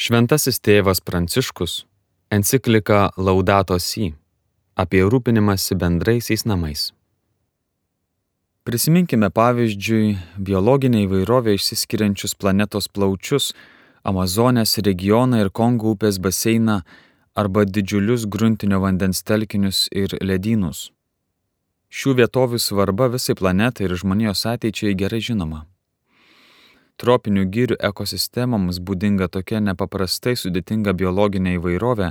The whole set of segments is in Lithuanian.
Šventasis tėvas Pranciškus enciklika Laudato Si apie rūpinimąsi bendraisiais namais. Prisiminkime pavyzdžiui biologinę įvairovę išsiskiriančius planetos plaučius, Amazonės regioną ir Kongo upės baseiną arba didžiulius gruntinio vandens telkinius ir ledynus. Šių vietovių svarba visai planetai ir žmonijos ateičiai gerai žinoma. Tropinių gyrių ekosistemoms būdinga tokia nepaprastai sudėtinga biologinė įvairovė,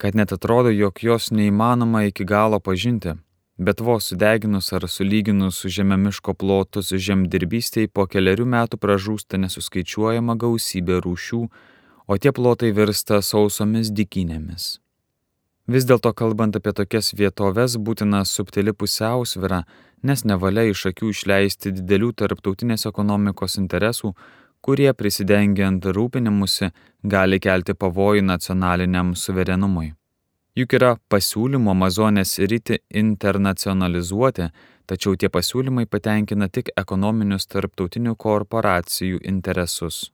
kad net atrodo, jog jos neįmanoma iki galo pažinti, bet vos sudeginus ar sulyginus su žemė miško plotus žemdirbystėj po keliarių metų pražūsta nesuskaičiuojama gausybė rūšių, o tie plotai virsta sausomis dikinėmis. Vis dėlto kalbant apie tokias vietoves būtina subtili pusiausvira, nes nevalia iš akių išleisti didelių tarptautinės ekonomikos interesų, kurie prisidengiant rūpinimusi gali kelti pavojų nacionaliniam suverenumui. Juk yra pasiūlymų Amazonės rytį internacionalizuoti, tačiau tie pasiūlymai patenkina tik ekonominius tarptautinių korporacijų interesus.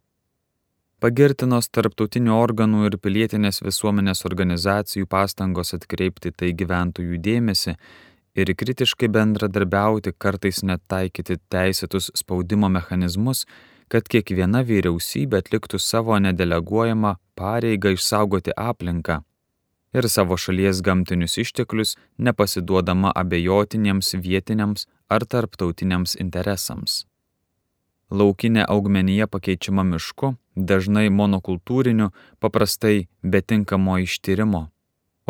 Pagirtinos tarptautinių organų ir pilietinės visuomenės organizacijų pastangos atkreipti tai gyventojų dėmesį ir kritiškai bendradarbiauti, kartais net taikyti teisėtus spaudimo mechanizmus, kad kiekviena vyriausybė atliktų savo nedeleguojamą pareigą išsaugoti aplinką ir savo šalies gamtinius išteklius, nepasiduodama abejotiniems vietiniams ar tarptautiniams interesams. Laukinė augmenija pakeičiama mišku, dažnai monokultūriniu, paprastai betinkamo ištyrimo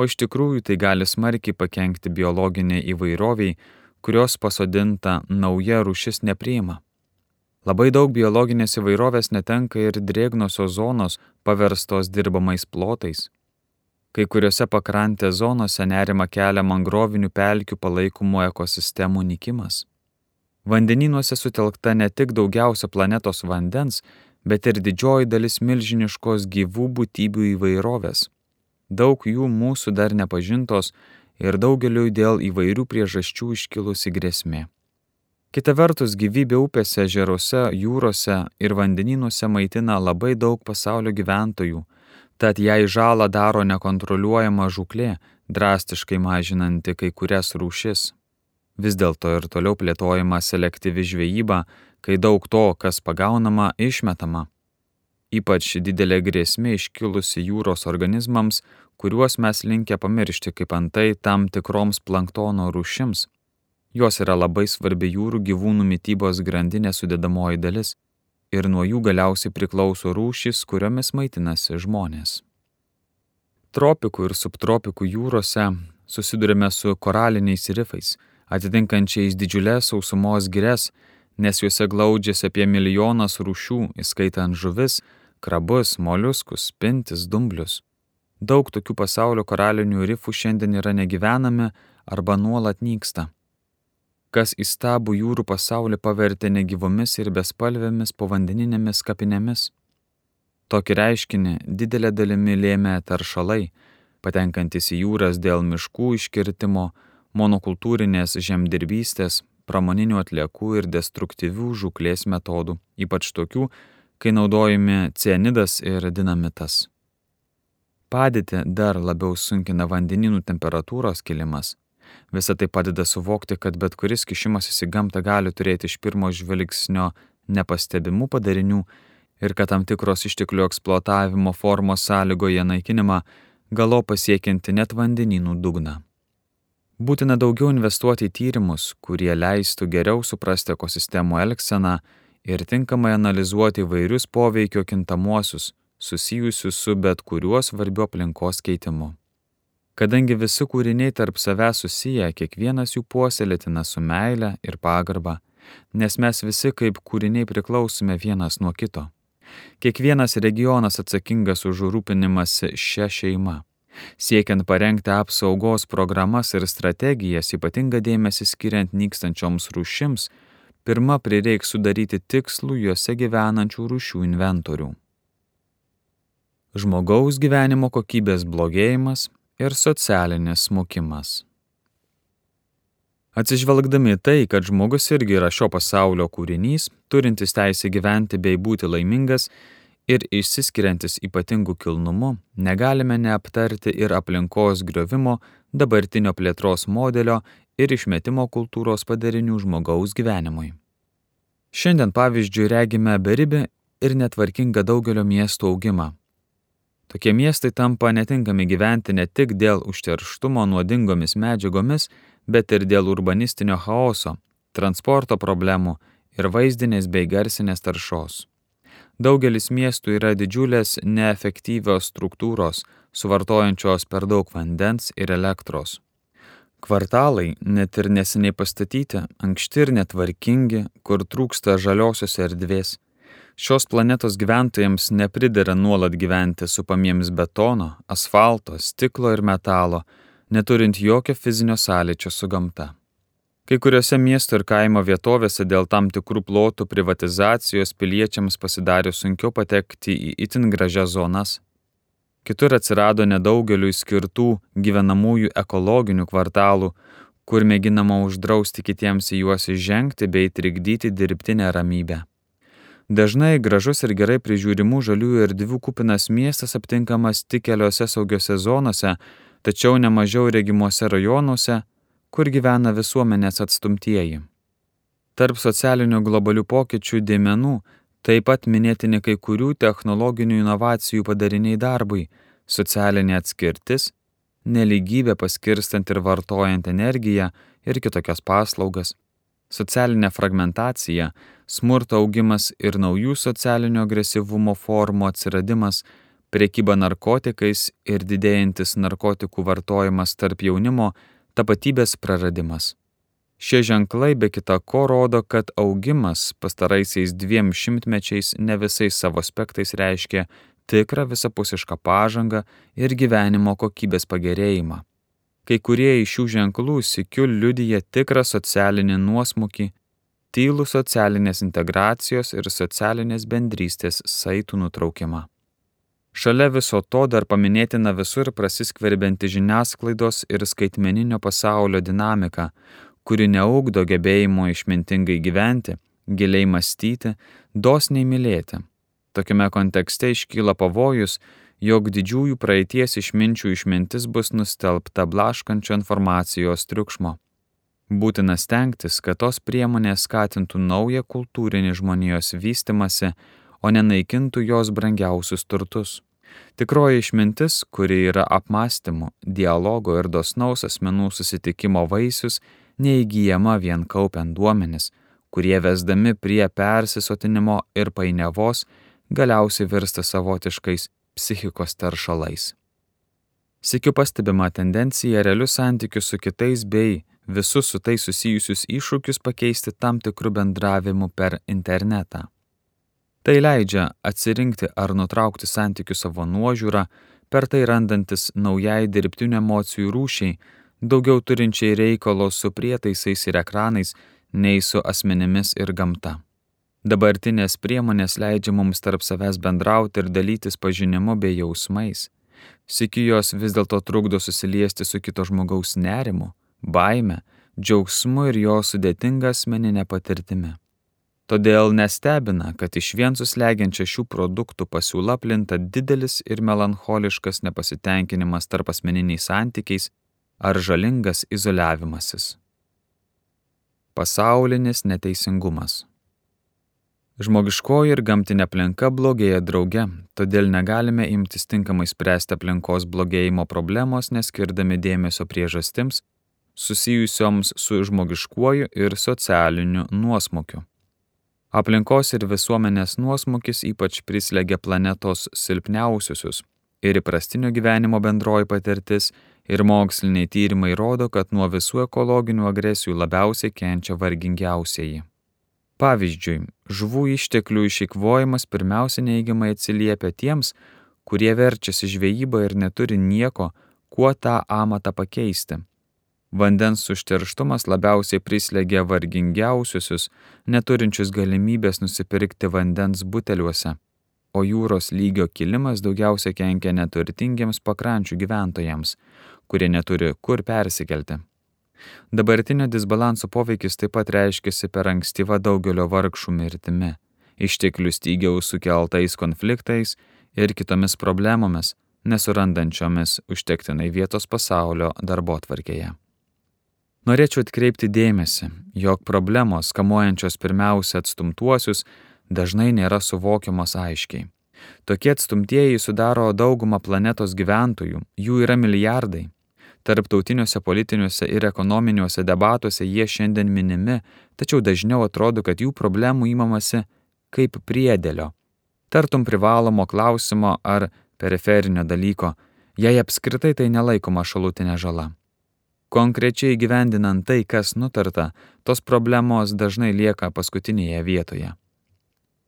o iš tikrųjų tai gali smarkiai pakengti biologiniai įvairoviai, kurios pasodinta nauja rušis nepriima. Labai daug biologinės įvairovės netenka ir drėgnosios zonos paverstos dirbamais plotais. Kai kuriuose pakrantės zonose nerima kelia mangrovinių pelkių palaikomų ekosistemų nikimas. Vandenynuose sutelkta ne tik daugiausia planetos vandens, bet ir didžioji dalis milžiniškos gyvų būtybių įvairovės daug jų mūsų dar nepažintos ir daugeliu dėl įvairių priežasčių iškilusi grėsmė. Kita vertus, gyvybė upėse, žeruose, jūrose ir vandenynuose maitina labai daug pasaulio gyventojų, tad jei žalą daro nekontroliuojama žuklė, drastiškai mažinanti kai kurias rūšis. Vis dėlto ir toliau plėtojama selektyvi žvejyba, kai daug to, kas pagaunama, išmetama. Ypač didelė grėsmė iškilusi jūros organizmams, kuriuos mes linkę pamiršti kaip antai tam tikroms planktono rūšims. Jos yra labai svarbi jūrų gyvūnų mytybos grandinė sudėdamoji dalis ir nuo jų galiausiai priklauso rūšys, kuriomis maitinasi žmonės. Tropikų ir subtropikų jūrose susidurime su koraliniais rifais, atitinkančiais didžiulės sausumos gires, nes juose glaudžiasi apie milijonas rūšių, įskaitant žuvis, krabus, moliuskus, pintis, dumblius. Daug tokių pasaulio koralinių rifų šiandien yra negyvenami arba nuolat nyksta. Kas įstabų jūrų pasaulį pavertė negyvomis ir bespalvėmis povandeninėmis kapinėmis. Tokį reiškinį didelė dalimi lėmė taršalai, patenkantis į jūras dėl miškų iškirtimo, monokultūrinės žemdirbystės, pramoninių atliekų ir destruktyvių žuklės metodų, ypač tokių, kai naudojami cianidas ir dinamitas. Padėtį dar labiau sunkina vandeninų temperatūros kilimas. Visą tai padeda suvokti, kad bet kuris kišimasis į gamtą gali turėti iš pirmo žvilgsnio nepastebimų padarinių ir kad tam tikros išteklių eksploatavimo formos sąlygoje naikinimą galo pasiekinti net vandeninų dugną. Būtina daugiau investuoti į tyrimus, kurie leistų geriau suprasti ekosistemų elgseną ir tinkamai analizuoti vairius poveikio kintamuosius susijusius su bet kuriuo svarbiu aplinkos keitimu. Kadangi visi kūriniai tarp savęs susiję, kiekvienas jų puoselėtina su meile ir pagarba, nes mes visi kaip kūriniai priklausome vienas nuo kito. Kiekvienas regionas atsakingas už rūpinimąsi šią šeimą. Siekiant parengti apsaugos programas ir strategijas, ypatinga dėmesį skiriant nykstančioms rūšims, pirma prireiks sudaryti tikslų juose gyvenančių rūšių inventorių. Žmogaus gyvenimo kokybės blogėjimas ir socialinis smukimas. Atsižvelgdami tai, kad žmogus irgi yra šio pasaulio kūrinys, turintis teisę gyventi bei būti laimingas, ir išsiskiriantis ypatingų kilnumu, negalime neaptarti ir aplinkos griovimo, dabartinio plėtros modelio ir išmetimo kultūros padarinių žmogaus gyvenimui. Šiandien pavyzdžiui regime beribį ir netvarkingą daugelio miestų augimą. Tokie miestai tampa netinkami gyventi ne tik dėl užterštumo nuodingomis medžiagomis, bet ir dėl urbanistinio chaoso, transporto problemų ir vaizdinės bei garsinės taršos. Daugelis miestų yra didžiulės neefektyvios struktūros, suvartojančios per daug vandens ir elektros. Kvartalai, net ir neseniai pastatyti, ankšti ir netvarkingi, kur trūksta žaliosios erdvės. Šios planetos gyventojams nepridera nuolat gyventi su pamiems betono, asfalto, stiklo ir metalo, neturint jokio fizinio sąlyčio su gamta. Kai kuriuose miesto ir kaimo vietovėse dėl tam tikrų plotų privatizacijos piliečiams pasidarė sunkiau patekti į itin gražias zonas. Kitur atsirado nedaugeliu skirtų gyvenamųjų ekologinių kvartalų, kur mėginama uždrausti kitiems į juos įžengti bei trikdyti dirbtinę ramybę. Dažnai gražus ir gerai prižiūrimų žaliųjų erdvių kupinas miestas aptinkamas tik keliose saugiose zonose, tačiau nemažiau regimuose rajonuose, kur gyvena visuomenės atstumtieji. Tarp socialinių globalių pokyčių dėmenų taip pat minėtini kai kurių technologinių inovacijų padariniai darbui - socialinė atskirtis, neligybė paskirstant ir vartojant energiją ir kitokias paslaugas, socialinė fragmentacija, smurto augimas ir naujų socialinio agresyvumo formų atsiradimas priekyba narkotikais ir didėjantis narkotikų vartojimas tarp jaunimo, tapatybės praradimas. Šie ženklai be kita ko rodo, kad augimas pastaraisiais dviem šimtmečiais ne visais savo aspektais reiškia tikrą visapusišką pažangą ir gyvenimo kokybės pagerėjimą. Kai kurie iš šių ženklų sikiu liudyja tikrą socialinį nuosmukį, tylų socialinės integracijos ir socialinės bendrystės saitų nutraukimą. Šalia viso to dar paminėtina visur prasiskverbianti žiniasklaidos ir skaitmeninio pasaulio dinamika, kuri neugdo gebėjimo išmintingai gyventi, giliai mąstyti, dosniai mylėti. Tokiame kontekste iškyla pavojus, jog didžiųjų praeities išminčių išmintis bus nustelbta blaškančio informacijos triukšmo. Būtina stengtis, kad tos priemonės skatintų naują kultūrinį žmonijos vystimasi, o nenaikintų jos brangiausius turtus. Tikroji išmintis, kuri yra apmąstymų, dialogo ir dosnaus asmenų susitikimo vaisius, neįgyjama vien kaupiant duomenis, kurie vesdami prie persisotinimo ir painiavos galiausiai virsta savotiškais psichikos teršalais. Sikiu pastebima tendencija realius santykius su kitais bei visus su tai susijusius iššūkius pakeisti tam tikrų bendravimų per internetą. Tai leidžia atsirinkti ar nutraukti santykių savo nuožiūrą, per tai randantis naujai dirbtinių emocijų rūšiai, daugiau turinčiai reikalo su prietaisais ir ekranais, nei su asmenimis ir gamta. Dabartinės priemonės leidžia mums tarp savęs bendrauti ir dalytis pažinimu bei jausmais. Sikijos vis dėlto trukdo susiliesti su kito žmogaus nerimu, baime, džiaugsmu ir jo sudėtinga asmeninė patirtimi. Todėl nestebina, kad iš vien suslegiančia šių produktų pasiūla plinta didelis ir melancholiškas nepasitenkinimas tarp asmeniniais santykiais ar žalingas izoliavimasis. Pasaulinis neteisingumas. Žmogiškoji ir gamtinė aplinka blogėja drauge, todėl negalime imtis tinkamai spręsti aplinkos blogėjimo problemos, neskirdami dėmesio priežastims susijusioms su žmogiškuoju ir socialiniu nuosmukiu. Aplinkos ir visuomenės nuosmukis ypač prislegia planetos silpniausiusius ir įprastinio gyvenimo bendroji patirtis ir moksliniai tyrimai rodo, kad nuo visų ekologinių agresijų labiausiai kenčia vargingiausieji. Pavyzdžiui, žuvų išteklių išeikvojimas pirmiausia neigiamai atsiliepia tiems, kurie verčiasi žvejybą ir neturi nieko, kuo tą amatą pakeisti Vandens užterštumas labiausiai prislegia vargingiausiusius, neturinčius galimybės nusipirkti vandens buteliuose, o jūros lygio kilimas daugiausia kenkia neturtingiems pakrančių gyventojams, kurie neturi kur persikelti. Dabartinio disbalanso poveikis taip pat reiškiasi per ankstyvą daugelio vargšų mirtimi išteklių stygiaus sukeltais konfliktais ir kitomis problemomis, nesurandančiomis užtektinai vietos pasaulio darbo tvarkėje. Norėčiau atkreipti dėmesį, jog problemos, kamuojančios pirmiausia atstumtuosius, dažnai nėra suvokiamos aiškiai. Tokie atstumtieji sudaro daugumą planetos gyventojų, jų yra milijardai. Tarptautiniuose politiniuose ir ekonominiuose debatuose jie šiandien minimi, tačiau dažniau atrodo, kad jų problemų įmamasi kaip priedėlio, tartum privalomo klausimo ar periferinio dalyko, jei apskritai tai nelaikoma šalutinė žala. Konkrečiai gyvendinant tai, kas nutarta, tos problemos dažnai lieka paskutinėje vietoje.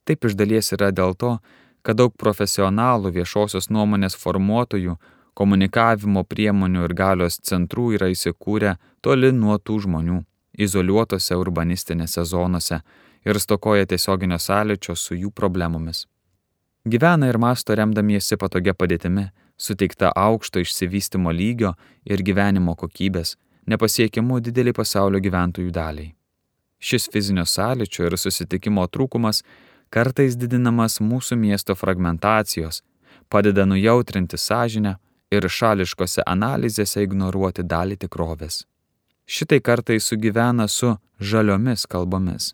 Taip iš dalies yra dėl to, kad daug profesionalų viešosios nuomonės formuotojų, komunikavimo priemonių ir galios centrų yra įsikūrę toli nuo tų žmonių, izoliuotose urbanistinėse zonose ir stokoja tiesioginio sąlyčio su jų problemomis. Gyvena ir masto remdamiesi patogia padėtimi, suteikta aukšto išsivystimo lygio ir gyvenimo kokybės, nepasiekiamų didelį pasaulio gyventojų daliai. Šis fizinio sąlyčio ir susitikimo trūkumas kartais didinamas mūsų miesto fragmentacijos, padeda nujautrinti sąžinę ir šališkose analizėse ignoruoti dalį tikrovės. Šitai kartais sugyvena su žaliomis kalbomis.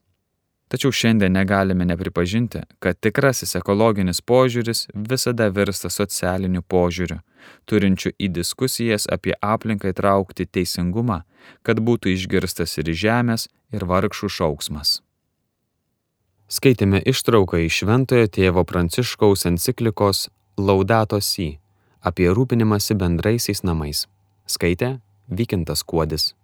Tačiau šiandien negalime nepripažinti, kad tikrasis ekologinis požiūris visada virsta socialiniu požiūriu, turinčiu į diskusijas apie aplinką įtraukti teisingumą, kad būtų išgirstas ir žemės, ir vargšų šauksmas. Skaitėme ištrauką iš Šventojo tėvo Pranciškaus enciklikos Laudato Si apie rūpinimąsi bendraisiais namais. Skaitė Vykintas Kuodis.